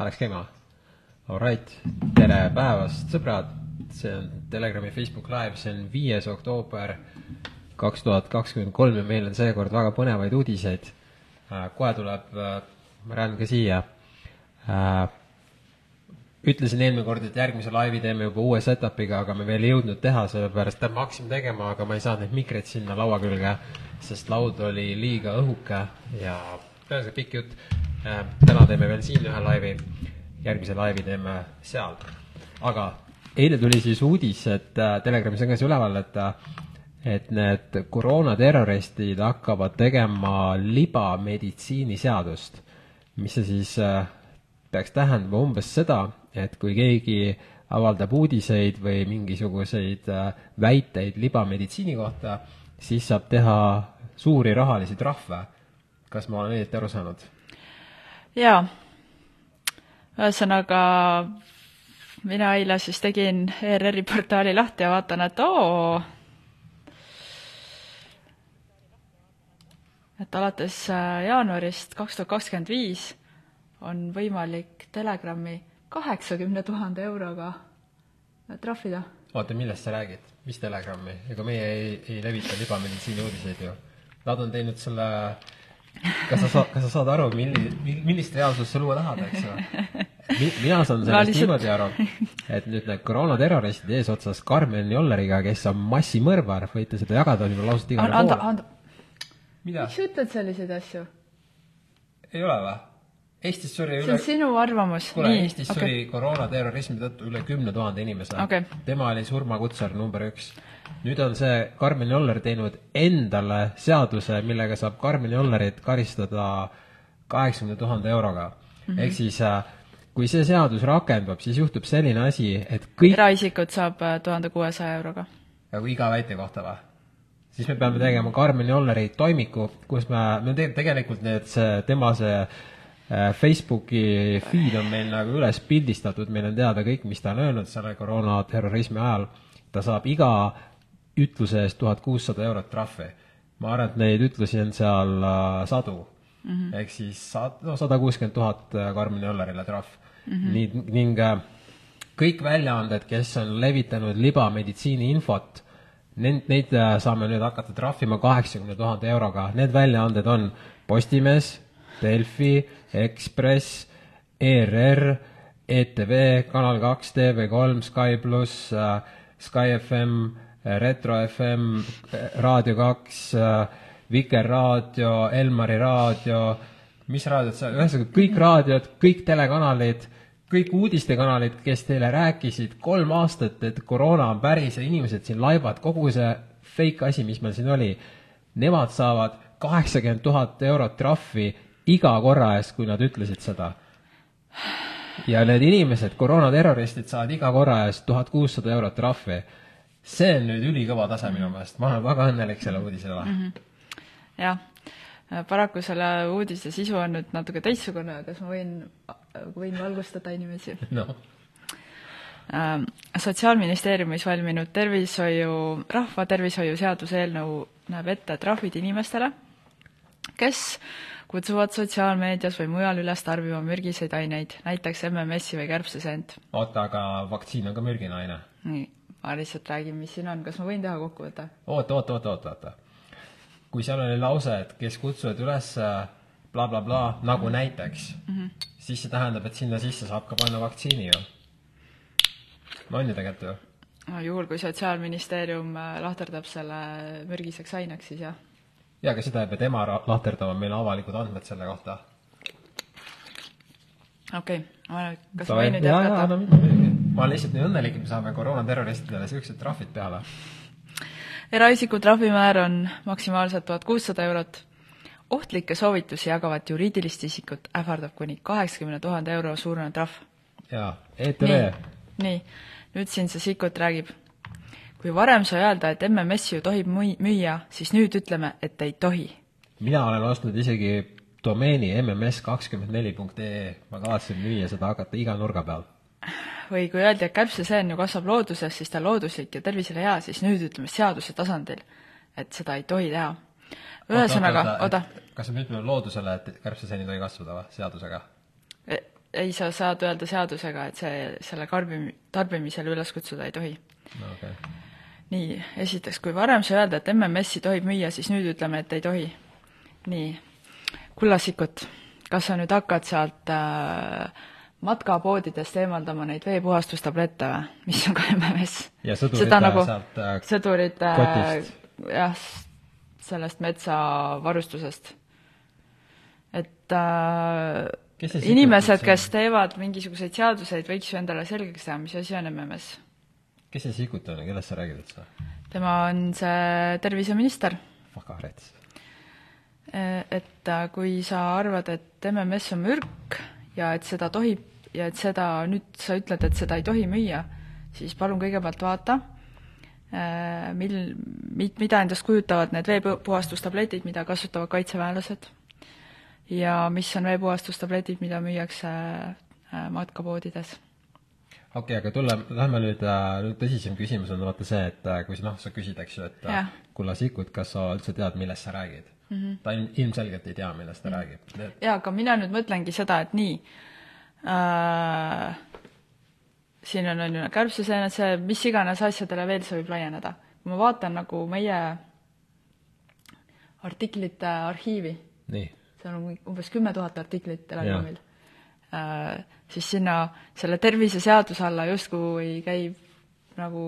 Läks käima? Alright, tere päevast, sõbrad! see on Telegrami Facebook Live, see on viies oktoober kaks tuhat kakskümmend kolm ja meil on seekord väga põnevaid uudiseid. kohe tuleb, ma räägin ka siia. ütlesin eelmine kord, et järgmise laivi teeme juba uue setup'iga, aga me veel ei jõudnud teha, sellepärast et me hakkasime tegema, aga ma ei saanud neid mikreid sinna laua külge, sest laud oli liiga õhuke ja ühesõnaga pikk jutt. Täna teeme veel siin ühe laivi, järgmise laivi teeme seal. aga eile tuli siis uudis, et Telegramis on ka see üleval, et et need koroonaterroristid hakkavad tegema libameditsiiniseadust, mis see siis peaks tähendama umbes seda, et kui keegi avaldab uudiseid või mingisuguseid väiteid libameditsiini kohta, siis saab teha suuri rahalisi trahve. kas ma olen õieti aru saanud? Jaa, ühesõnaga mina eile siis tegin ERR-i portaali lahti ja vaatan, et oo, et alates äh, jaanuarist kaks tuhat kakskümmend viis on võimalik Telegrami kaheksakümne tuhande euroga trahvida. oota, millest sa räägid, mis Telegrami, ega meie ei, ei levita libameditsiini uudiseid ju. Nad on teinud selle, kas sa saad, kas sa saad aru, milli-, millist reaalsust sa luua tahad, eks ju? mina saan sellest niimoodi aru, et nüüd need koroonaterroristid eesotsas Karmen Jolleriga, kes on massimõrvar, võite seda jagada võib-olla lausa igale poole. anda, anda mida? miks sa ütled selliseid asju? ei ole või? Eestis suri üle see on sinu arvamus. kuule, Eestis okay. suri koroonaterrorismi tõttu üle kümne tuhande inimese okay.. tema oli surmakutsar number üks. Nüüd on see Karmen Joller teinud endale seaduse, millega saab Karmen Jollerit karistada kaheksakümne tuhande euroga mm. -hmm. ehk siis äh, kui see seadus rakendub, siis juhtub selline asi, et kõik eraisikud saab äh, tuhande kuuesaja euroga. nagu iga väite kohta või? siis me peame tegema Karmen Jolleri toimiku, kus me, me te, tegelikult need, see, tema see äh, Facebooki feed on meil nagu üles pildistatud, meil on teada kõik, mis ta on öelnud selle koroonaterrorismi ajal. ta saab iga ütluse eest tuhat kuussada eurot trahvi. ma arvan, et neid ütlusi on seal äh, sadu mm -hmm. ehk siis sa-, no sada kuuskümmend tuhat äh, Karmen Jollerile trahv mm. -hmm. nii, ning äh, kõik väljaanded, kes on levitanud libameditsiini infot Neid, neid saame nüüd hakata trahvima kaheksakümne tuhande euroga, need väljaanded on Postimees, Delfi, Ekspress, ERR, ETV, Kanal kaks, TV3, Sky pluss, Sky FM, Retro FM, Raadio kaks, Vikerraadio, Elmari raadio, mis raadiod seal, ühesõnaga kõik raadiod, kõik telekanalid kõik uudistekanalid, kes teile rääkisid kolm aastat, et koroona on päris ja inimesed siin laibavad, kogu see fake asi, mis meil siin oli, nemad saavad kaheksakümmend tuhat eurot trahvi iga korra eest, kui nad ütlesid seda. ja need inimesed, koroonaterroristid, saavad iga korra eest tuhat kuussada eurot trahvi. See on nüüd ülikõva tase minu meelest, ma olen väga õnnelik selle uudise üle mm. -hmm. jah, paraku selle uudise sisu on nüüd natuke teistsugune, kas ma võin võin valgustada inimesi no.? Ähm, sotsiaalministeeriumis valminud tervishoiu, rahvatervishoiu seaduse eelnõu näeb ette trahvid inimestele, kes kutsuvad sotsiaalmeedias või mujal üles tarbima mürgiseid aineid, näiteks MMS-i või kärbseseent. oota, aga vaktsiin on ka mürgine aine? nii, ma lihtsalt räägin, mis siin on, kas ma võin teha kokkuvõtte? oota, oota, oota, oota, oota. kui seal oli lause, et kes kutsuvad üles blablabla bla, bla, nagu näiteks mm, -hmm siis see tähendab, et sinna sisse saab ka panna vaktsiini ju. on ju tegelikult ju? no juhul, kui Sotsiaalministeerium äh, lahterdab selle mürgiseks aineks, siis jah. jaa, aga seda ei pea tema lahterdama, meil on avalikud andmed selle kohta. okei okay., kas ma võin nüüd jätkata? Ma olen lihtsalt nii õnnelik, et me saame koroonaterroristidele niisugused trahvid peale. eraisiku trahvimäär on maksimaalselt tuhat kuussada eurot ohtlikke soovitusi jagavat juriidilist isikut ähvardab kuni kaheksakümne tuhande euro suurune trahv. jaa, ETV. nii, nüüd siin see Sikkut räägib. kui varem sai öelda, et MMS-i ju tohib müüa, siis nüüd ütleme, et ei tohi. mina olen ostnud isegi domeeni mms kakskümmend neli punkt ee, ma kavatsen müüa seda hakata iga nurga peal. Või kui öeldi, et kärbseseen ju kasvab looduses, siis ta on looduslik ja tervisele hea, siis nüüd ütleme seaduse tasandil, et seda ei tohi teha ühesõnaga, oota. kas me ütleme loodusele, et kärbseseen ei tohi kasvada või, seadusega? E, ei sa saad öelda seadusega, et see, selle karbim-, tarbimisele üles kutsuda ei tohi. no okay. nii, esiteks, kui varem sai öelda, et MMS-i tohib müüa, siis nüüd ütleme, et ei tohi. nii, kullasikut, kas sa nüüd hakkad sealt äh, matkapoodidest eemaldama neid veepuhastustablette või, mis on ka MMS? ja sõdurite nagu, sealt äh, sõdurite kotist. jah, sellest metsavarustusest. et äh, Kes inimesed, kes teevad mingisuguseid seaduseid, võiks ju endale selgeks teha, mis asi on MMS. kes see Sikkut on kellest sa räägid üldse? tema on see terviseminister Fakarets. et äh, kui sa arvad, et MMS on mürk ja et seda tohib ja et seda, nüüd sa ütled, et seda ei tohi müüa, siis palun kõigepealt vaata, mil, mida endast kujutavad need veepuhastustabletid, mida kasutavad kaitseväelased. Ja mis on veepuhastustabletid, mida müüakse äh, matkapoodides. Okei okay,, aga tule, lähme nüüd, nüüd tõsisem küsimus on vaata see, et äh, kui noh, sa küsid, eks ju, et äh, kulla Sikkut, kas sa üldse tead, millest sa räägid mm? -hmm. ta ilm, ilmselgelt ei tea, millest ta mm -hmm. räägib. jaa, aga mina nüüd mõtlengi seda, et nii äh,, siin on, on ju kärbseseened, see mis iganes asjadele veel see võib laieneda. kui ma vaatan nagu meie artiklite arhiivi, seal on umbes kümme tuhat artiklit Elagramil äh, siis sinna selle terviseseaduse alla justkui käib nagu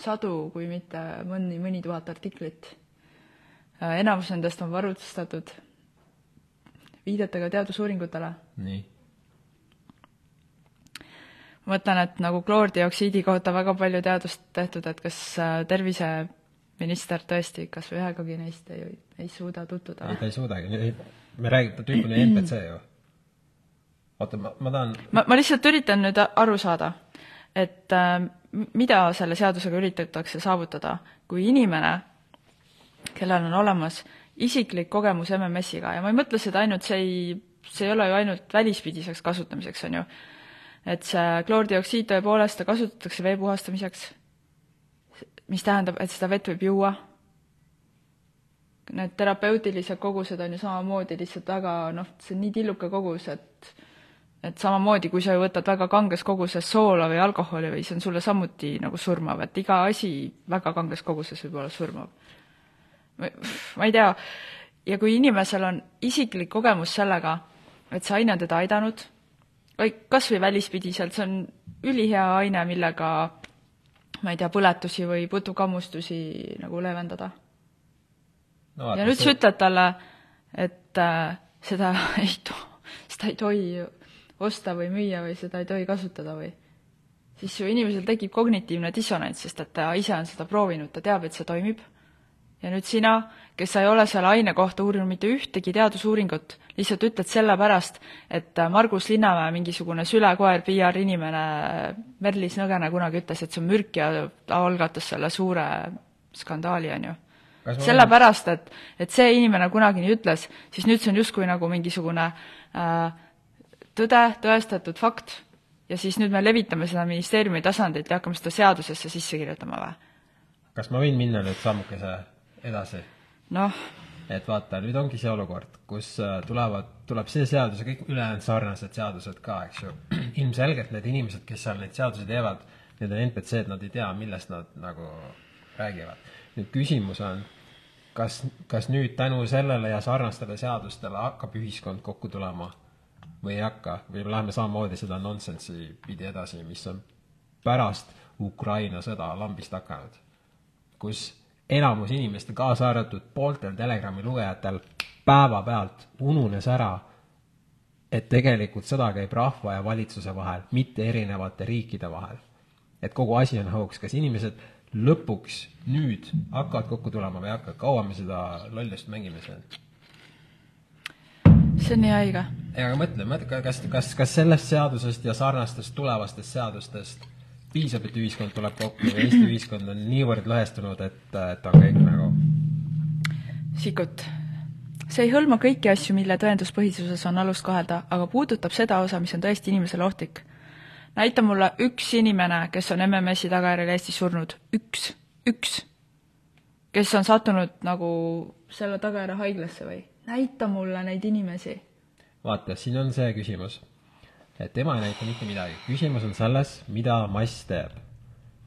sadu, kui mitte mõni, mõni tuhat artiklit. Enamus nendest on varustatud viidetega teadusuuringutele. nii. ma mõtlen, et nagu kloordioksiidi kohta väga palju teadust tehtud, et kas äh, terviseminister tõesti kas või ühegagi neist ei, ei suuda tutvuda ei, ta ei suudagi, me räägime, tüüp on ju NPC ju. oota, ma, ma tahan, ma, ma lihtsalt üritan nüüd aru saada, et äh, mida selle seadusega üritatakse saavutada, kui inimene, kellel on olemas isiklik kogemus MMS-iga ja ma ei mõtle seda ainult, see ei, see ei ole ju ainult välispidiseks kasutamiseks, on ju, et see kloordioksiid tõepoolest, ta kasutatakse vee puhastamiseks, mis tähendab, et seda vett võib juua, need terapeutilised kogused on ju samamoodi lihtsalt väga noh, see on nii tilluke kogus, et et samamoodi, kui sa võtad väga kanges koguses soola või alkoholi või see on sulle samuti nagu surmav, et iga asi väga kanges koguses võib olla surmav. Ma ei tea, ja kui inimesel on isiklik kogemus sellega, et see aine on teda aidanud, või kas või välispidiselt, see on ülihea aine, millega ma ei tea, põletusi või putukammustusi nagu leevendada no ja nüüd sa ütled talle, et äh, seda ei to-, seda ei tohi osta või müüa või seda ei tohi kasutada või siis ju inimesel tekib kognitiivne dissonants, sest et ta ise on seda proovinud, ta teab, et see toimib. Ja nüüd sina, kes sa ei ole selle aine kohta uurinud mitte ühtegi teadusuuringut, lihtsalt ütled sellepärast, et äh, Margus Linnamäe, mingisugune sülekoer, PR-inimene, Merlis Nõgene kunagi ütles, et see on mürk ja ta algatas selle suure skandaali, on ju sellepärast, et, et see inimene kunagi nii ütles, siis nüüd see on justkui nagu mingisugune äh, tõde, tõestatud fakt ja siis nüüd me levitame seda ministeeriumi tasandilt ja hakkame seda seadusesse sisse kirjutama või? kas ma võin minna nüüd sammukese edasi? noh, et vaata, nüüd ongi see olukord, kus äh, tulevad, tuleb see seadus ja kõik ülejäänud sarnased seadused ka, eks ju. ilmselgelt need inimesed, kes seal neid seadusi teevad, need on NPC-d, nad ei tea, millest nad nagu räägivad. nüüd küsimus on, kas, kas nüüd tänu sellele ja sarnastele seadustele hakkab ühiskond kokku tulema või ei hakka või läheme samamoodi seda nonsensi pidi edasi, mis on pärast Ukraina sõda lambist hakanud, kus enamus inimestel, kaasa arvatud pooltel Telegrami lugejatel, päevapealt ununes ära, et tegelikult sõda käib rahva ja valitsuse vahel, mitte erinevate riikide vahel. et kogu asi on hoogs, kas inimesed lõpuks nüüd hakkavad kokku tulema või ei hakka, kaua me seda lollust mängime seal? see on nii haige. ei, aga mõtle, mõtle, kas, kas, kas sellest seadusest ja sarnastest tulevastest seadustest piisab, et ühiskond tuleb kokku ja Eesti ühiskond on niivõrd lõhestunud, et, et on kõik nagu Sikkut, see ei hõlma kõiki asju, mille tõenduspõhisuses on alust kahelda, aga puudutab seda osa, mis on tõesti inimesele ohtlik. näita mulle üks inimene, kes on MMS-i tagajärjel Eestis surnud, üks, üks, kes on sattunud nagu selle tagajärjel haiglasse või? näita mulle neid inimesi. vaata, siin on see küsimus, et tema ei näita mitte midagi, küsimus on selles, mida mass teeb.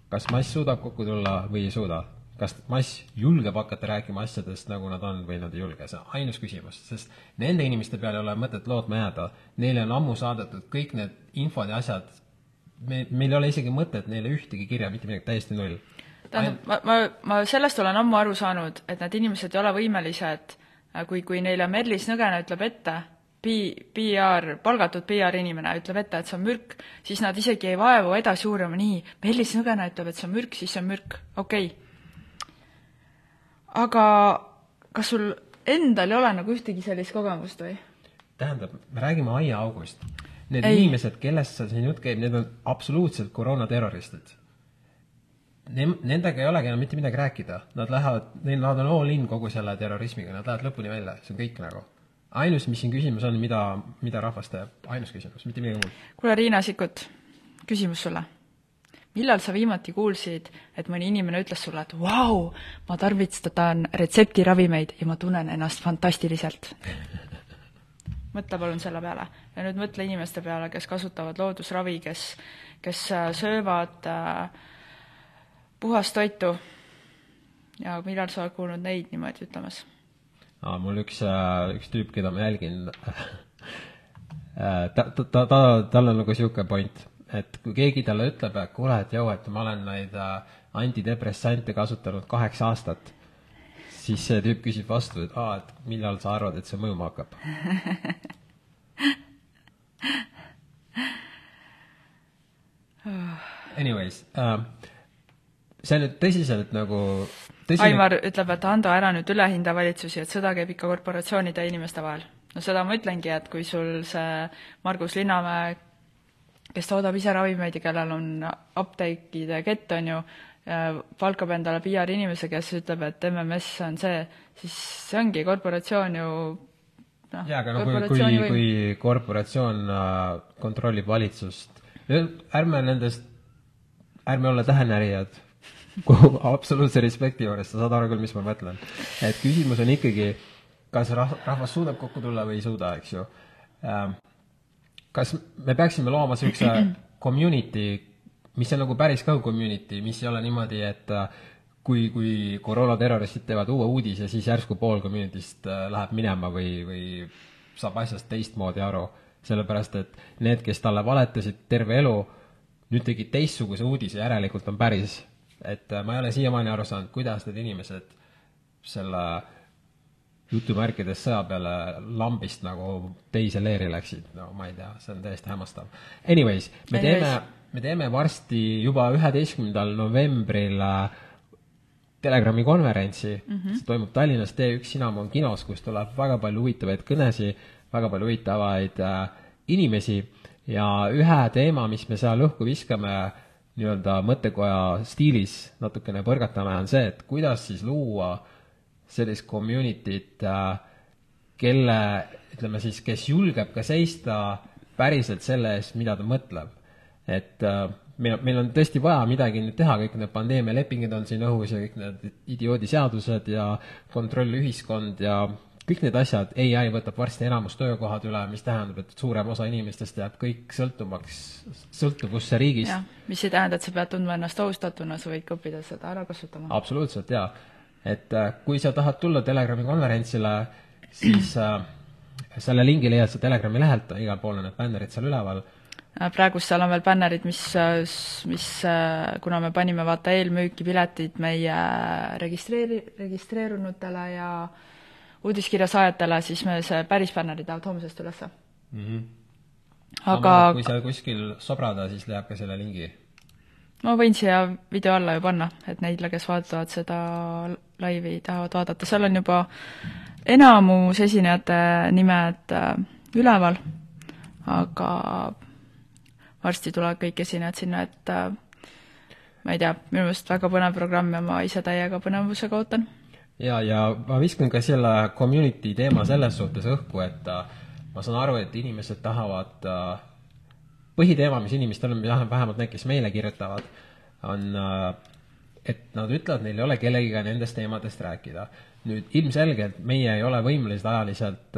kas mass suudab kokku tulla või ei suuda? kas mass julgeb hakata rääkima asjadest, nagu nad on või nad ei julge, see on ainus küsimus, sest nende inimeste peale ei ole mõtet lootma jääda, neile on ammu saadetud kõik need infod ja asjad, me, meil ei ole isegi mõtet neile ühtegi kirja, mitte midagi, täiesti null. tähendab, ma, ma, ma sellest olen ammu aru saanud, et need inimesed ei ole võimelised, kui, kui neile Merlis Nõgene ütleb ette, PR, palgatud PR inimene ütleb ette, et see on mürk, siis nad isegi ei vaevu edasi uurima, nii, Merlis Nõgene ütleb, et see on mürk, siis see on mürk, okei okay.. aga kas sul endal ei ole nagu ühtegi sellist kogemust või? tähendab, me räägime aiaaugust. Need Ei. inimesed, kellest see siin jutt käib, need on absoluutselt koroonaterroristid. Nendega ei olegi enam mitte midagi rääkida, nad lähevad, neil, nad on all in kogu selle terrorismiga, nad lähevad lõpuni välja, see on kõik nagu. ainus, mis siin küsimus on, mida, mida rahvas teeb, ainus küsimus, mitte midagi muud. kuule, Riina Sikkut, küsimus sulle. millal sa viimati kuulsid, et mõni inimene ütles sulle, et vau, ma tarvitan retseptiravimeid ja ma tunnen ennast fantastiliselt? mõtle palun selle peale ja nüüd mõtle inimeste peale, kes kasutavad loodusravi, kes, kes äh, söövad äh, puhast toitu ja millal sa oled kuulnud neid niimoodi ütlemas? aa, mul üks, üks tüüp, keda ma jälgin, ta, ta, ta, ta, tal on nagu sihuke point, et kui keegi talle ütleb, et kuule, et jõu, et ma olen neid äh, antidepressante kasutanud kaheksa aastat, siis see tüüp küsib vastu, et aa, et millal sa arvad, et see mõjuma hakkab? Anyways äh,, see nüüd tõsiselt nagu tõsine Aimar ütleb, et Ando, ära nüüd üle hinda valitsusi, et sõda käib ikka korporatsioonide ja inimeste vahel. no seda ma ütlengi, et kui sul see Margus Linnamäe, kes toodab ise ravimeid ja kellel on apteekide kett, on ju, palkab endale PR inimese, kes ütleb, et MMS on see, siis see ongi korporatsioon ju noh, jaa, aga no kui, kui, kui korporatsioon äh, kontrollib valitsust, ärme nendest, ärme ole tähenärijad, absoluutse respekti juures, sa saad aru küll, mis ma mõtlen. et küsimus on ikkagi, kas rah-, rahvas suudab kokku tulla või ei suuda, eks ju ähm,. kas me peaksime looma niisuguse community, mis on nagu päris ka community, mis ei ole niimoodi, et äh, kui, kui koroonaterroristid teevad uue uudise, siis järsku pool community'st äh, läheb minema või, või saab asjast teistmoodi aru. sellepärast, et need, kes talle valetasid terve elu, nüüd tegid teistsuguse uudise, järelikult on päris. Et äh, ma ei ole siiamaani aru saanud, kuidas need inimesed selle jutumärkides sõja peale lambist nagu teise leeri läksid, no ma ei tea, see on täiesti hämmastav. Anyways, me Anyways. teeme, me teeme varsti juba üheteistkümnendal novembril äh, Telegrami konverentsi mm, -hmm. see toimub Tallinnas T1 Cinnamon kinos, kus tuleb väga palju huvitavaid kõnesid, väga palju huvitavaid äh, inimesi ja ühe teema, mis me seal õhku viskame nii-öelda mõttekoja stiilis natukene põrgatame, on see, et kuidas siis luua sellist community't äh,, kelle, ütleme siis, kes julgeb ka seista päriselt selle eest, mida ta mõtleb. et äh, meil, meil on tõesti vaja midagi nüüd teha, kõik need pandeemialepingud on siin õhus ja kõik need idioodiseadused ja kontrollühiskond ja kõik need asjad, ai võtab varsti enamus töökohad üle, mis tähendab, et suurem osa inimestest jääb kõik sõltumaks, sõltuvusse riigist. mis ei tähenda, et sa pead tundma ennast ohustatuna, sa võid ka õppida seda ära kasutama. absoluutselt jaa, et äh, kui sa tahad tulla Telegrami konverentsile, siis äh, selle lingi leiad sa Telegrami lehelt, igal pool on need bännerid seal üleval. praegu seal on veel bännerid, mis, mis, kuna me panime vaata eelmüüki piletid meie registreeri-, registreerunutele ja uudiskirja saajatele, siis me see päris bännerid lähevad homsest ülesse. aga kui sa kuskil sobrada, siis leiab ka selle lingi. ma võin siia video alla ju panna, et neile, kes vaatavad seda laivi, tahavad vaadata, seal on juba enamus esinejate nimed äh, üleval, aga varsti tulevad kõik esinejad sinna, et äh, ma ei tea, minu meelest väga põnev programm ja ma ise täiega põnevusega ootan. ja, ja ma viskan ka selle community teema selles suhtes õhku, et äh, ma saan aru, et inimesed tahavad äh, põhiteema, mis inimestel on, vähemalt need, kes meile kirjutavad, on äh, et nad ütlevad, neil ei ole kellegiga nendest teemadest rääkida. nüüd ilmselgelt meie ei ole võimelised ajaliselt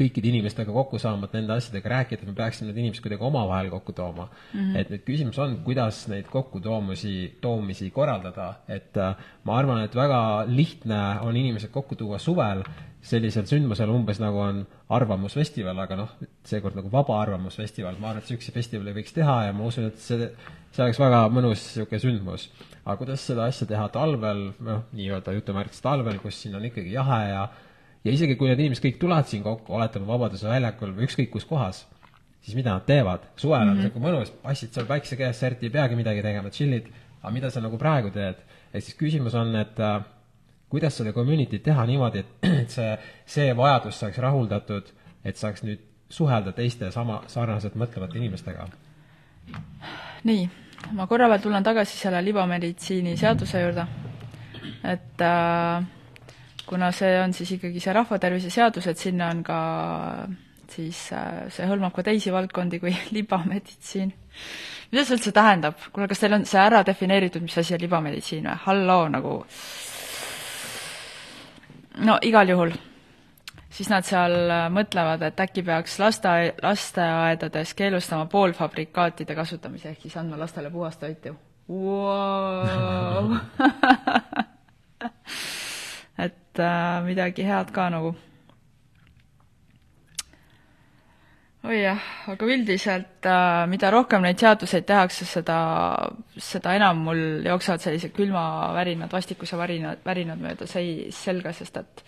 kõikide inimestega kokku saama, et nende asjadega rääkida, et me peaksime need inimesed kuidagi omavahel kokku tooma mm. -hmm. et nüüd küsimus on, kuidas neid kokkutoomusi, toomisi korraldada, et äh, ma arvan, et väga lihtne on inimesed kokku tuua suvel sellisel sündmusel umbes nagu on Arvamusfestival, aga noh, seekord nagu vaba arvamusfestival, ma arvan, et niisuguse festivali võiks teha ja ma usun, et see, see oleks väga mõnus niisugune sündmus. aga kuidas seda asja teha talvel, noh, nii-öelda jutumärkides talvel, kus siin on ikkagi jahe ja ja isegi, kui need inimesed kõik tulevad siin kokku, oletame Vabaduse väljakul või ükskõik kus kohas, siis mida nad teevad? suvel on mm -hmm. niisugune mõnus, passid seal päikse käes, sa eriti ei peagi midagi tegema, chill'id, aga mida sa nagu praegu teed? ehk siis küsimus on, et äh, kuidas seda community't teha niimoodi, et see, see vajadus saaks rahuldatud, et saaks nüüd suhelda teiste sama, sarnaselt mõtlevate inimestega? nii, ma korra veel tulen tagasi selle libameditsiini seaduse juurde, et äh, kuna see on siis ikkagi see rahvatervise seadus, et sinna on ka siis äh, see hõlmab ka teisi valdkondi kui libameditsiin. mida see üldse tähendab? kuule, kas teil on see ära defineeritud, mis asi on libameditsiin või? halloo, nagu no igal juhul, siis nad seal äh, mõtlevad, et äkki peaks laste, lasteaedades keelustama poolfabrikaatide kasutamise, ehk siis andma lastele puhast toitu wow. et äh, midagi head ka nagu. oi jah, aga üldiselt äh, mida rohkem neid seaduseid tehakse, seda, seda enam mul jooksevad sellised külmavärinad, vastikuse värinad, värinad mööda sei-, selga, sest et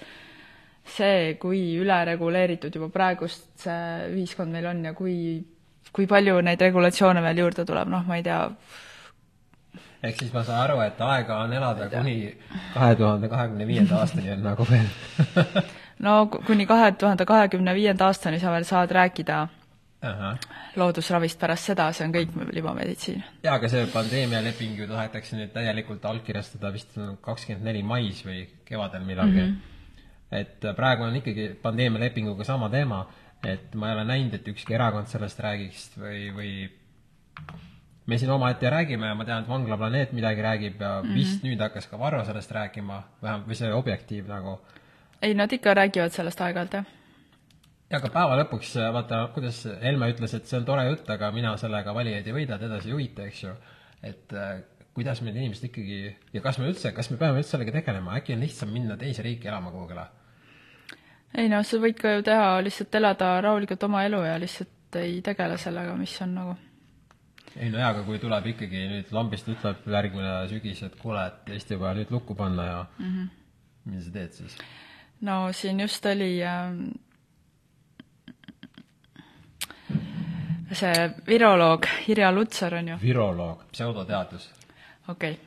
see, kui ülereguleeritud juba praegust see ühiskond meil on ja kui, kui palju neid regulatsioone veel juurde tuleb, noh, ma ei tea, ehk siis ma saan aru, et aega on elada kuni kahe tuhande kahekümne viienda aastani on nagu veel no kuni kahe tuhande kahekümne viienda aastani sa veel saad rääkida Aha. loodusravist, pärast seda see on kõik libameditsiin. jaa, aga see pandeemialeping ju tahetakse nüüd täielikult allkirjastada vist kakskümmend neli mais või kevadel millalgi mm. -hmm. et praegu on ikkagi pandeemialepinguga sama teema, et ma ei ole näinud, et ükski erakond sellest räägiks või, või me siin omaette räägime ja ma tean, et Vangla planeet midagi räägib ja mm -hmm. vist nüüd hakkas ka Varro sellest rääkima, vähemalt, või see Objektiiv nagu. ei, nad ikka räägivad sellest aeg-ajalt, jah. ja aga päeva lõpuks, vaata, kuidas Helme ütles, et see on tore jutt, aga mina sellega valijaid ei võida, teda see ei huvita, eks ju. et äh, kuidas need inimesed ikkagi ja kas me üldse, kas me peame üldse sellega tegelema, äkki on lihtsam minna teise riiki elama kuhugile? ei noh, sa võid ka ju teha, lihtsalt elada rahulikult oma elu ja lihtsalt ei tegele sellega, mis on nagu ei no jaa, aga kui tuleb ikkagi nüüd lambist ütleb järgmine sügis, et kuule, et Eesti vaja nüüd lukku panna ja mm -hmm. mida sa teed siis? no siin just oli äh, see viroloog Irja Lutsar on ju. viroloog, pseudoteadus. okei okay.,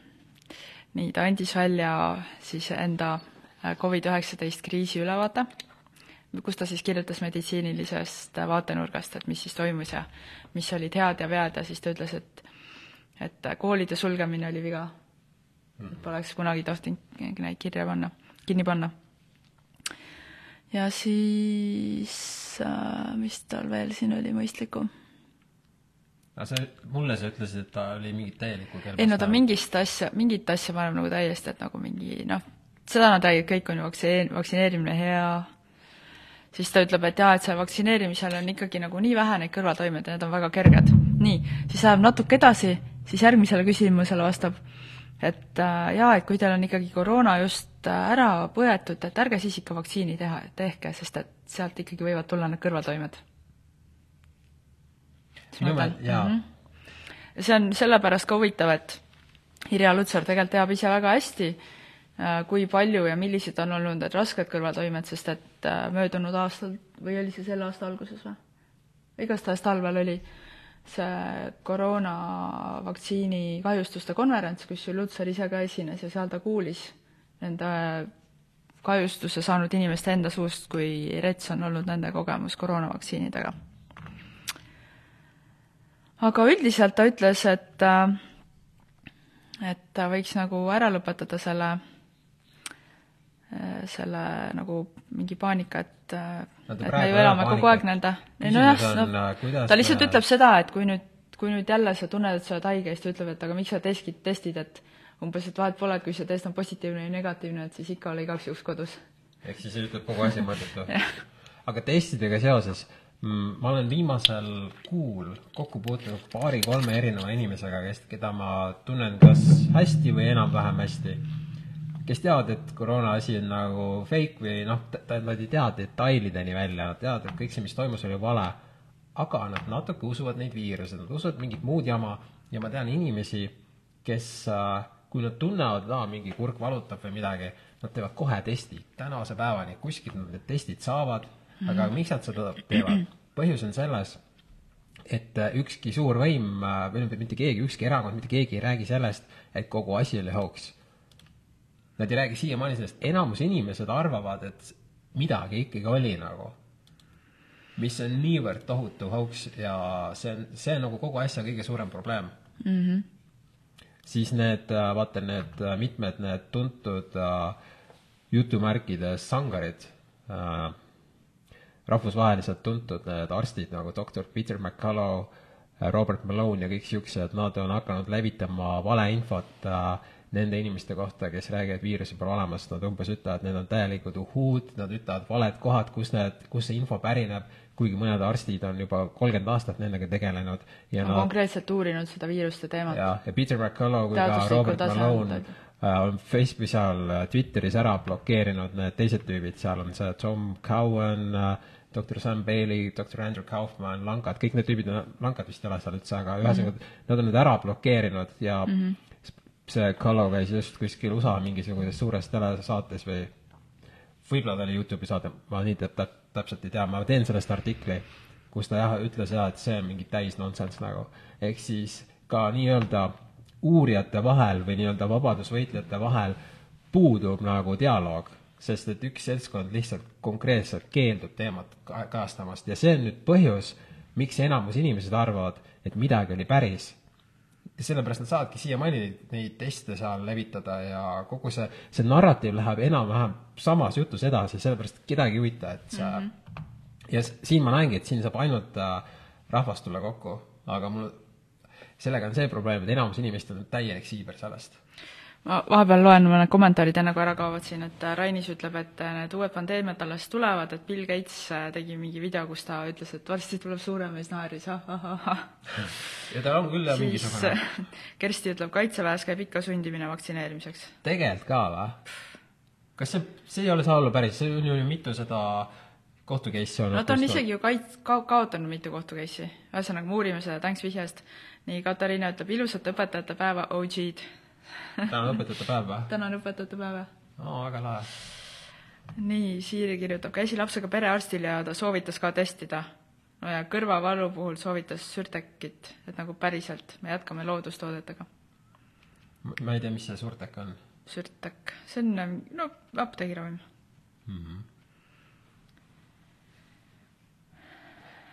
nii, ta andis välja siis enda äh, Covid-19 kriisi ülevaate kus ta siis kirjutas meditsiinilisest vaatenurgast, et mis siis toimus ja mis olid head ja vead ja siis ta ütles, et et koolide sulgemine oli viga. Hmm. Poleks kunagi tohtinud neid kirja panna, kinni panna. ja siis äh,, mis tal veel siin oli mõistlikku? aga sa, mulle sa ütlesid, et ta oli mingit täielikku ei no ta mingist asja, mingit asja paneb nagu täiesti, et nagu mingi noh, seda nad räägivad, kõik on ju vaktsineer-, vaktsineerimine hea, siis ta ütleb, et jaa, et see vaktsineerimisel on ikkagi nagu nii vähe neid kõrvaltoimeid ja need on väga kerged. nii, siis läheb natuke edasi, siis järgmisele küsimusele vastab, et äh, jaa, et kui teil on ikkagi koroona just äh, ära põetud, et ärge siis ikka vaktsiini teha, tehke, sest et sealt ikkagi võivad tulla need kõrvaltoimed. jaa. Mhm. see on sellepärast ka huvitav, et Irja Lutsar tegelikult teab ise väga hästi, kui palju ja millised on olnud need rasked kõrvaltoimed, sest et äh, möödunud aastal või oli see selle aasta alguses või? igastahes talvel oli see koroonavaktsiini kahjustuste konverents, kus ju Lutsar ise ka esines ja seal ta kuulis nende kahjustuse saanud inimeste enda suust, kui rets on olnud nende kogemus koroonavaktsiinidega. aga üldiselt ta ütles, et äh, et ta võiks nagu ära lõpetada selle Äh, selle nagu mingi paanika, et no, et me ju elame kogu aeg nende, nojah, no ta lihtsalt me... ütleb seda, et kui nüüd, kui nüüd jälle sa tunned, et sa oled haige, siis ta ütleb, et aga miks sa testid, testid, et umbes, et vahet pole, et kui see test on positiivne või negatiivne, et siis ikka ole igaks juhuks kodus. ehk siis ütleb kogu asi mõttetu aga testidega seoses mm, ma olen viimasel kuul kokku puutunud paari-kolme erineva inimesega, kes, keda ma tunnen kas hästi või enam-vähem hästi. Kes teavad, et koroona asi on nagu fake või noh, nad ei tea detailideni välja, nad teavad, et kõik see, mis toimus, oli vale. aga nad natuke usuvad neid viiruseid, nad usuvad mingit muud jama ja ma tean inimesi, kes äh, kui nad tunnevad, et aa, mingi kurk valutab või midagi, nad teevad kohe testi, tänase päevani, kuskilt nad need testid saavad aga miks nad seda teevad? põhjus on selles, et äh, ükski suur võim äh, või mitte keegi, ükski erakond, mitte keegi ei räägi sellest, et kogu asi oli hoogs. Nad ei räägi siiamaani sellest, enamus inimesed arvavad, et midagi ikkagi oli nagu, mis on niivõrd tohutu hoogs ja see on, see on nagu kogu asja kõige suurem probleem mm. -hmm siis need, äh, vaata need äh, mitmed need tuntud äh, jutumärkides sangarid äh,, rahvusvaheliselt tuntud need arstid nagu doktor Peter McCullough, Robert Malone ja kõik siuksed, nad on hakanud levitama valeinfot äh, nende inimeste kohta, kes räägivad viirusi pole olemas, nad umbes ütlevad, need on täielikud uhuud, nad ütlevad valed kohad, kus need, kus see info pärineb kuigi mõned arstid on juba kolmkümmend aastat nendega tegelenud ja on nad konkreetselt uurinud seda viiruste teemat. ja, ja Peter McCullough kui ka Robert Malone äh, on Facebooki seal äh, Twitteris ära blokeerinud need teised tüübid, seal on see Tom Cowan, äh, doktor Sam Bailey, doktor Andrew Kaufman, Lankad, kõik need tüübid, Lankad vist ei ole seal üldse, aga ühesõnaga mm -hmm. nad on need ära blokeerinud ja mm -hmm. See Callow käis just kuskil USA mingisuguses suures telesaates või võib-olla ta oli Youtube'i saade, ma nii täpselt täpselt ei tea, ma teen sellest artikli, kus ta jah, ütles jah, et see on mingi täis nonsense nagu. ehk siis ka nii-öelda uurijate vahel või nii-öelda vabadusvõitlejate vahel puudub nagu dialoog, sest et üks seltskond lihtsalt konkreetselt keeldub teemat kajastamast ja see on nüüd põhjus, miks enamus inimesed arvavad, et midagi oli päris sellepärast nad saavadki siiamaani neid, neid teste seal levitada ja kogu see, see narratiiv läheb enam-vähem samas jutus edasi, sellepärast kedagi ei huvita, et sa mm -hmm. ja siin ma näengi, et siin saab ainult äh, rahvas tulla kokku, aga mul, sellega on see probleem, et enamus inimestel on täielik siiber sellest ma vahepeal loen mõned kommentaarid, enne kui ära kaovad siin, et äh, Rainis ütleb, et äh, need uued pandeemiad alles tulevad, et Bill Gates äh, tegi mingi video, kus ta ütles, et varsti tuleb suurem siis naeris, ahahahah. ja tal on küll jah mingisugune. Kersti ütleb, kaitseväes käib ikka sundimine vaktsineerimiseks. tegelikult ka või? kas see, see ei ole saa olla päris, see on ju mitu seda kohtu case'i olnud. no ta on isegi ju kait-, ka-, kaotanud mitu kohtu case'i. ühesõnaga, me uurime seda, thanks vihje eest. nii, Katariina ütleb, ilusat õpetajate päeva, OG-d täna on õpetajate päev või? täna on õpetajate päev, jah. oo, väga lahe. nii, Siiri kirjutab, käisin lapsega perearstil ja ta soovitas ka testida. no ja kõrvavalu puhul soovitas Sürtekit, et nagu päriselt, me jätkame loodustoodetega. ma ei tea, mis see Surtek on. Sürtek, see on, no apteegiravim mm. -hmm.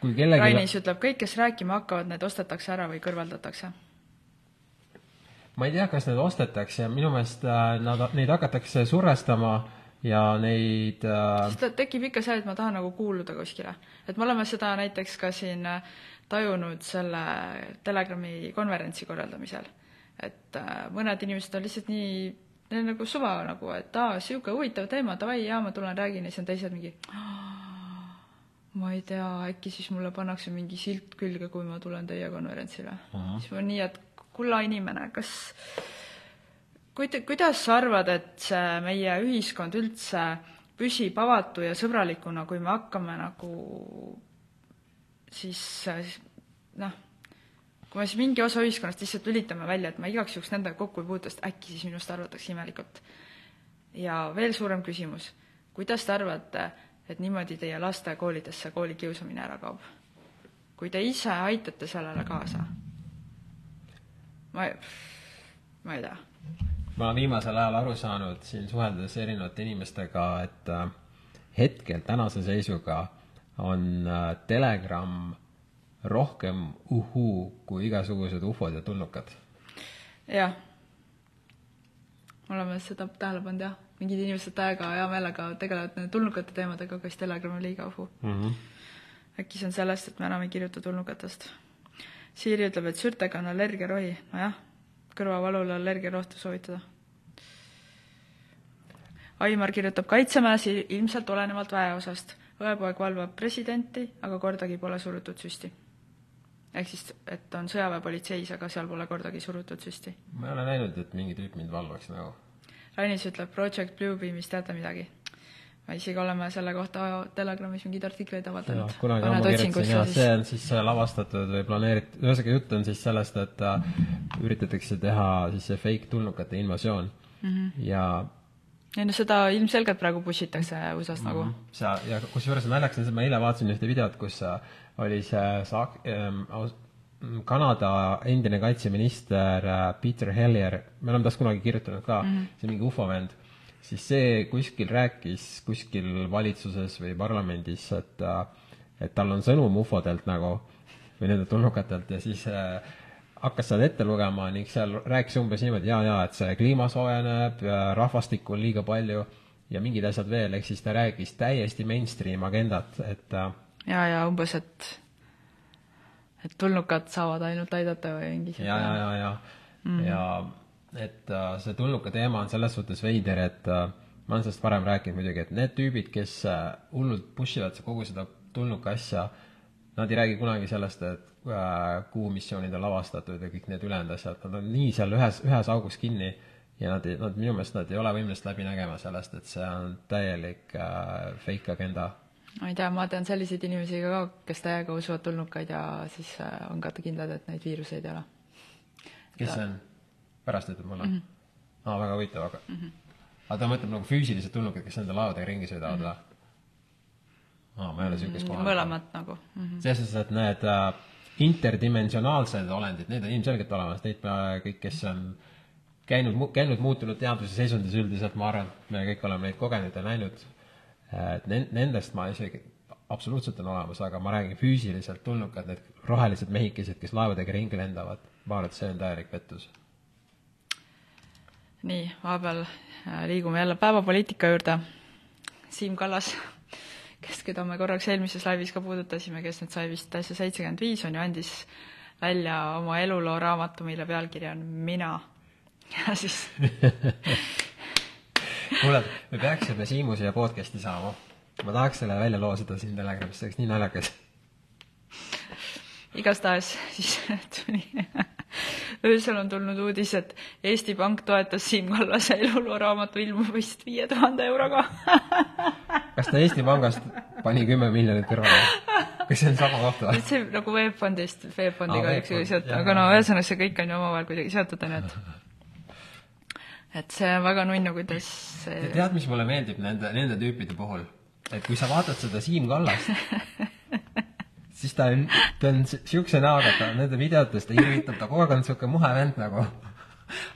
kui kellelgi Rainis ütleb, kõik, kes rääkima hakkavad, need ostetakse ära või kõrvaldatakse ma ei tea, kas need ostetakse, minu meelest äh, nad, neid hakatakse survestama ja neid äh... tekib ikka see, et ma tahan nagu kuuluda kuskile. et me oleme seda näiteks ka siin äh, tajunud selle Telegrami konverentsi korraldamisel. et äh, mõned inimesed on lihtsalt nii, neil on nagu suva nagu, et aa, niisugune huvitav teema, davai, jaa, ma tulen räägin ja siis on teised mingi ma ei tea, äkki siis mulle pannakse mingi silt külge, kui ma tulen teie konverentsile siis ma nii, et kulla inimene, kas, kuida-, kuidas sa arvad, et see meie ühiskond üldse püsib avatu ja sõbralikuna, kui me hakkame nagu siis noh, kui me siis mingi osa ühiskonnast lihtsalt lülitame välja, et ma igaks juhuks nendega kokku ei puutu, sest äkki siis minust arvatakse imelikult. ja veel suurem küsimus, kuidas te arvate, et niimoodi teie laste koolidesse koolikiusamine ära kaob? kui te ise aitate sellele kaasa ma ma ei tea. ma olen viimasel ajal aru saanud siin suheldes erinevate inimestega, et äh, hetkel tänase seisuga on äh, Telegram rohkem uhuu kui igasugused ufod ja tulnukad. jah, oleme seda tähele pannud jah, mingid inimesed täiega hea meelega tegelevad nende tulnukate teemadega, aga siis Telegram on liiga uhu mm. -hmm. äkki see on sellest, et me enam ei kirjuta tulnukatest Siiri ütleb, et sürtega on allergiarohi, nojah, kõrvavalule allergiarohtu soovitada. Aimar kirjutab Kaitsemäes ilmselt olenevalt väeosast. õepoeg valvab presidenti, aga kordagi pole surutud süsti. ehk siis, et on sõjaväepolitseis, aga seal pole kordagi surutud süsti. ma ei ole näinud, et mingi tüüp mind valvaks nagu. Rainis ütleb Project Bluebeamist teate midagi? Isegi oleme selle kohta Telegramis mingeid artikleid avaldanud. kunagi ammu kirjutasin ja see on siis lavastatud või planeeritud, ühesõnaga jutt on siis sellest, et äh, üritatakse teha siis see fake tulnukate invasioon mm -hmm. ja ei no seda ilmselgelt praegu push itakse USA-s mm -hmm. nagu. sa, ja kusjuures naljakas on see, ma eile vaatasin ühte videot, kus äh, oli see saak- ähm,, Kanada endine kaitseminister äh, Peter Hellier, me oleme tast kunagi kirjutanud ka mm, -hmm. see mingi ufo vend siis see kuskil rääkis kuskil valitsuses või parlamendis, et et tal on sõnum ufodelt nagu või nendelt tulnukatelt ja siis äh, hakkas seda ette lugema ning seal rääkis umbes niimoodi, jaa, jaa, et see kliima soojeneb, rahvastikku on liiga palju ja mingid asjad veel, ehk siis ta rääkis täiesti mainstream agendat, et äh, ja, ja umbes, et et tulnukad saavad ainult aidata või mingi ja, ja, ja, ja mm, -hmm. ja et äh, see tulnuka teema on selles suhtes veider, et äh, ma olen sellest varem rääkinud muidugi, et need tüübid, kes äh, hullult push ivad kogu seda tulnuka asja, nad ei räägi kunagi sellest, et äh, kuumissioonid on lavastatud ja kõik need ülejäänud asjad, nad on nii seal ühes, ühes augus kinni ja nad nad minu meelest nad ei ole võimelised läbi nägema sellest, et see on täielik äh, fake agenda. ma ei tea, ma tean selliseid inimesi ka, kes täiega usuvad tulnukaid ja siis äh, on ka kindlad, et neid viiruseid ei ole. kes see on? Pärast ütleb mulle mm? -hmm. aa, väga huvitav, aga mm, -hmm. aga ta mõtleb nagu füüsilised tulnukad, kes nende laevadega ringi sõidavad või mm -hmm.? aa, ma ei ole niisugust kohal. mõlemat nagu mm -hmm.. selles suhtes, et need äh, interdimensionaalsed olendid, need on ilmselgelt olemas, neid me kõik, kes on käinud, käinud muutunud teaduse seisundis üldiselt, ma arvan, me kõik oleme neid kogenud ja näinud, et nendest ma isegi absoluutselt on olemas, aga ma räägin füüsiliselt tulnukad, need rohelised mehikesed, kes laevadega ringi lendavad, ma arvan, et see on täielik pettus nii, vahepeal äh, liigume jälle päevapoliitika juurde. Siim Kallas, kes, keda me korraks eelmises laivis ka puudutasime, kes nüüd sai vist täitsa seitsekümmend viis, on ju, andis välja oma eluloo raamatu, mille pealkiri on Mina. ja siis kuule, me peaksime Siimu siia podcast'i saama. ma tahaks selle välja loosida siin Telegramis, see oleks nii naljakas. igastahes siis tuli öösel on tulnud uudis, et Eesti Pank toetas Siim Kallase elulooraamatu ilmumist viie tuhande euroga kas ta Eesti Pangast pani kümme miljonit kõrvale? kas see on sama koht või? see nagu VEB Fondist, VEB Fondiga üks seotud, aga no ühesõnaga see kõik on ju omavahel kuidagi seotud, on ju, et et see on väga nunnu, kuidas see... tead, mis mulle meeldib nende, nende tüüpide puhul? et kui sa vaatad seda Siim Kallast siis ta on, ta on siukse näoga, et ta nende videotes ta irvitab, ta kogu aeg on siuke muhe vend nagu.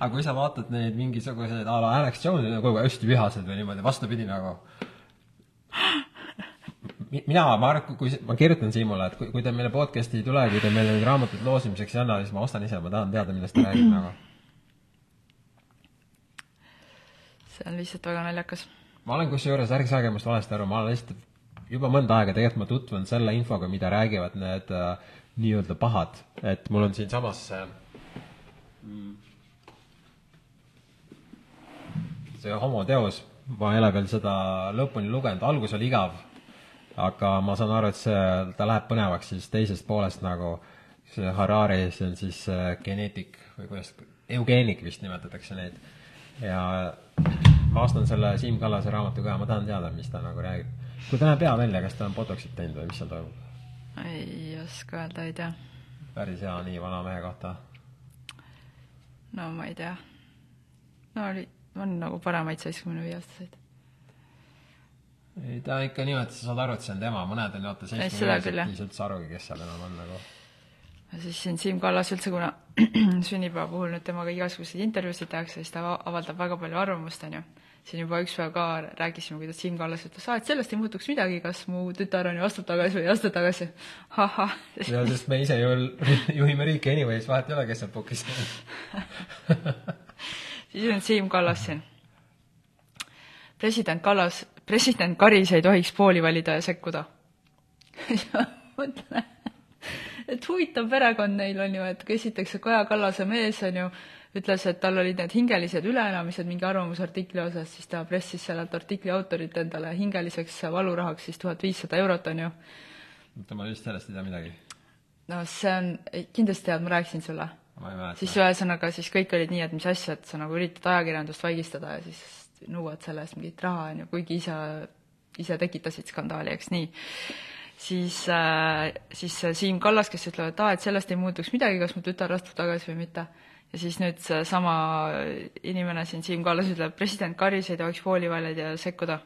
aga kui sa vaatad neid mingisuguseid a la Alex Jones'i nagu hästi vihased või niimoodi, vastupidi nagu. mina, ma arvan, kui, kui ma kirjutan Siimule, et kui, kui ta meile podcast'i ei tule, kui ta meile neid raamatuid loosimiseks ei anna, siis ma ostan ise, ma tahan teada, millest ta räägib nagu. see on lihtsalt väga naljakas. ma olen kusjuures, ärge saage minust valesti aru, ma olen lihtsalt juba mõnda aega tegelikult ma tutvunud selle infoga, mida räägivad need äh, nii-öelda pahad, et mul on siinsamas see mm, see homoteos, ma ei ole veel seda lõpuni lugenud, algus oli igav, aga ma saan aru, et see, ta läheb põnevaks siis teisest poolest nagu see Harari, see on siis äh, geneetik või kuidas, eugeenik vist nimetatakse neid. ja ma ostan selle Siim Kallase raamatu ka, ma tahan teada, mis ta nagu räägib kui ta näeb hea välja, kas ta on botox'it teinud või mis seal toimub? ei oska öelda, ei tea. päris hea nii vana mehe kohta. no ma ei tea. no oli, on nagu paremaid seitsmekümne viie aastaseid. ei, ta ikka niimoodi, sa saad aru, et see on tema, mõned on vaata seitsmekümne viies, ei saa üldse arugi, kes seal enam on nagu. Siis siin Siim Kallas üldse, kuna sünnipäeva puhul nüüd temaga igasuguseid intervjuusid tehakse, siis ta avaldab väga palju arvamust, on ju siin juba üks päev ka rääkisime, kuidas Siim Kallas ütles, aa, et sellest ei muutuks midagi, kas mu tütar on ju astub tagasi või ei astu tagasi. ahah. ja sest me ise ju juhime riiki anyways, vahet ei ole, kes seal pukis siis on Siim Kallas siin. president Kallas, president Karis ei tohiks pooli valida ja sekkuda mõtlen, et huvitav perekond neil on ju, et esiteks see Kaja Kallase mees on ju ütles, et tal olid need hingelised üleelamised mingi arvamusartikli osas, siis ta pressis sellelt artikli autorit endale hingeliseks valurahaks siis tuhat viissada eurot, on ju. oota, ma just sellest ei tea midagi. no see on, kindlasti tead, ma rääkisin sulle. siis ühesõnaga, siis kõik olid nii, et mis asja, et sa nagu üritad ajakirjandust vaigistada ja siis nõuad selle eest mingit raha, on ju, kuigi ise, ise tekitasid skandaali, eks nii siis äh,, siis Siim Kallas, kes ütleb, et aa, et sellest ei muutuks midagi, kas mu tütar astub tagasi või mitte. ja siis nüüd seesama inimene siin, Siim Kallas, ütleb, president Karis ei tohiks voolivaljaid ja sekkuda.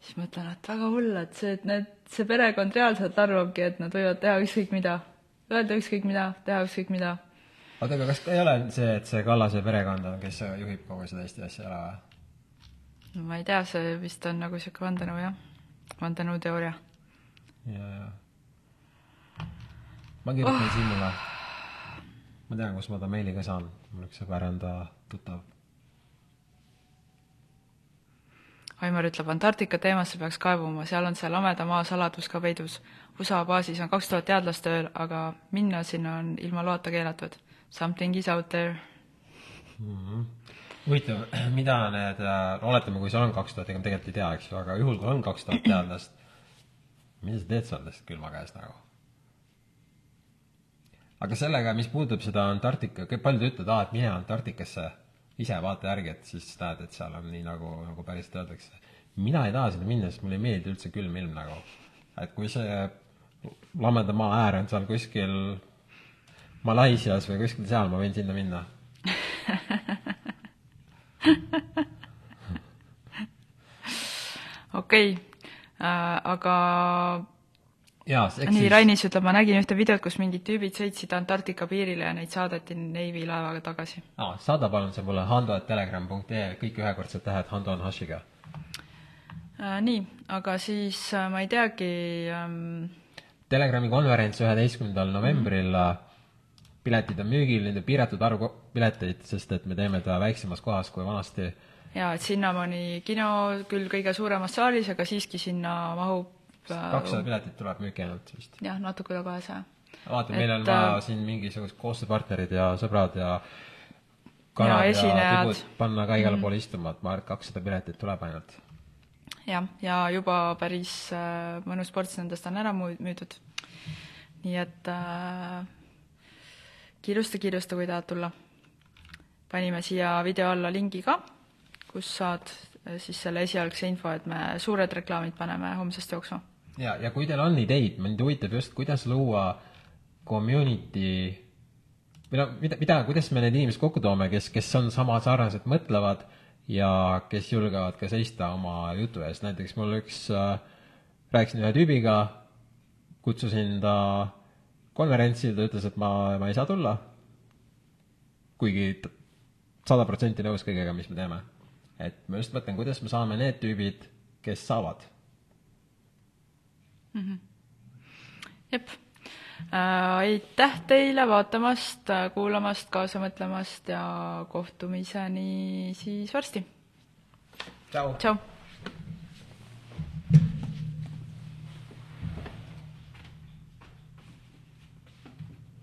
siis mõtlen, et väga hull, et see, et need, see perekond reaalselt arvabki, et nad võivad teha ükskõik mida, öelda ükskõik mida, teha ükskõik mida. oota, aga kas ei ole see, et see Kallase perekond on, kes juhib kogu seda Eesti asja ära või? ma ei tea, see vist on nagu niisugune vandenõu, jah vandenõuteooria. ja, ja. ma kirjutan oh. Siimule. ma tean, kus ma ta meili ka saan, mul üks sõber on ta tuttav. Aimar ütleb, Antarktika teemasse peaks kaevuma, seal on see lameda maa saladus ka peidus. USA baasis on kaks tuhat teadlast tööl, aga minna sinna on ilma loata keelatud. Something is out there mm. -hmm huvitav, mida need, äh, oletame, kui seal on kaks tuhat, ega ma tegelikult ei tea, eks ju, aga juhul, kui on kaks tuhat teadlast, mida sa teed sellest külma käes nagu? aga sellega, mis puudutab seda Antarktika, paljud ütlevad, aa, et mine Antarktikasse, ise vaata järgi, et siis näed, et seal on nii, nagu, nagu päriselt öeldakse. mina ei taha sinna minna, sest mulle ei meeldi üldse külm ilm nagu. et kui see lameda maa äär on seal kuskil Malaisias või kuskil seal, ma võin sinna minna okei okay. äh,, aga jaa, nii siis..., Rainis ütleb, ma nägin ühte videot, kus mingid tüübid sõitsid Antarktika piirile ja neid saadeti Navy laevaga tagasi. aa, saada palun see mulle hando.telegram.ee, kõik ühekordsed tähed, Hando on hashiga äh,. nii, aga siis äh, ma ei teagi ähm... Telegrami konverents üheteistkümnendal novembril mm piletid on müügil, nende piiratud arv pileteid, sest et me teeme ta väiksemas kohas kui vanasti jaa, et sinnamaani kino küll kõige suuremas saalis, aga siiski sinna mahub äh, kakssada piletit tuleb müüki ainult vist. jah, natuke üle kahesaja. vaata, meil on vaja äh, siin mingisugused koostööpartnerid ja sõbrad ja kanad ja, ja tibud panna ka igale mm. poole istuma, et ma arvan, et kakssada piletit tuleb ainult. jah, ja juba päris äh, mõnus ports nendest on ära müüdud. nii et äh, kiirusta, kiirusta, kui tahad tulla. panime siia video alla lingi ka kus saad äh, siis selle esialgse info, et me suured reklaamid paneme homsest jooksu. ja, ja kui teil on ideid, mind huvitab just, kuidas luua community või noh, mida, mida, kuidas me need inimesed kokku toome, kes, kes on sama sarnaselt mõtlevad ja kes julgevad ka seista oma jutu eest, näiteks mul üks äh,, rääkisin ühe tüübiga, kutsusin ta konverentsile, ta ütles, et ma, ma ei saa tulla. kuigi sada protsenti nõus kõigega, mis me teeme et ma just mõtlen, kuidas me saame need tüübid, kes saavad mm. -hmm. jep äh,. aitäh teile vaatamast, kuulamast, kaasa mõtlemast ja kohtumiseni siis varsti. tšau.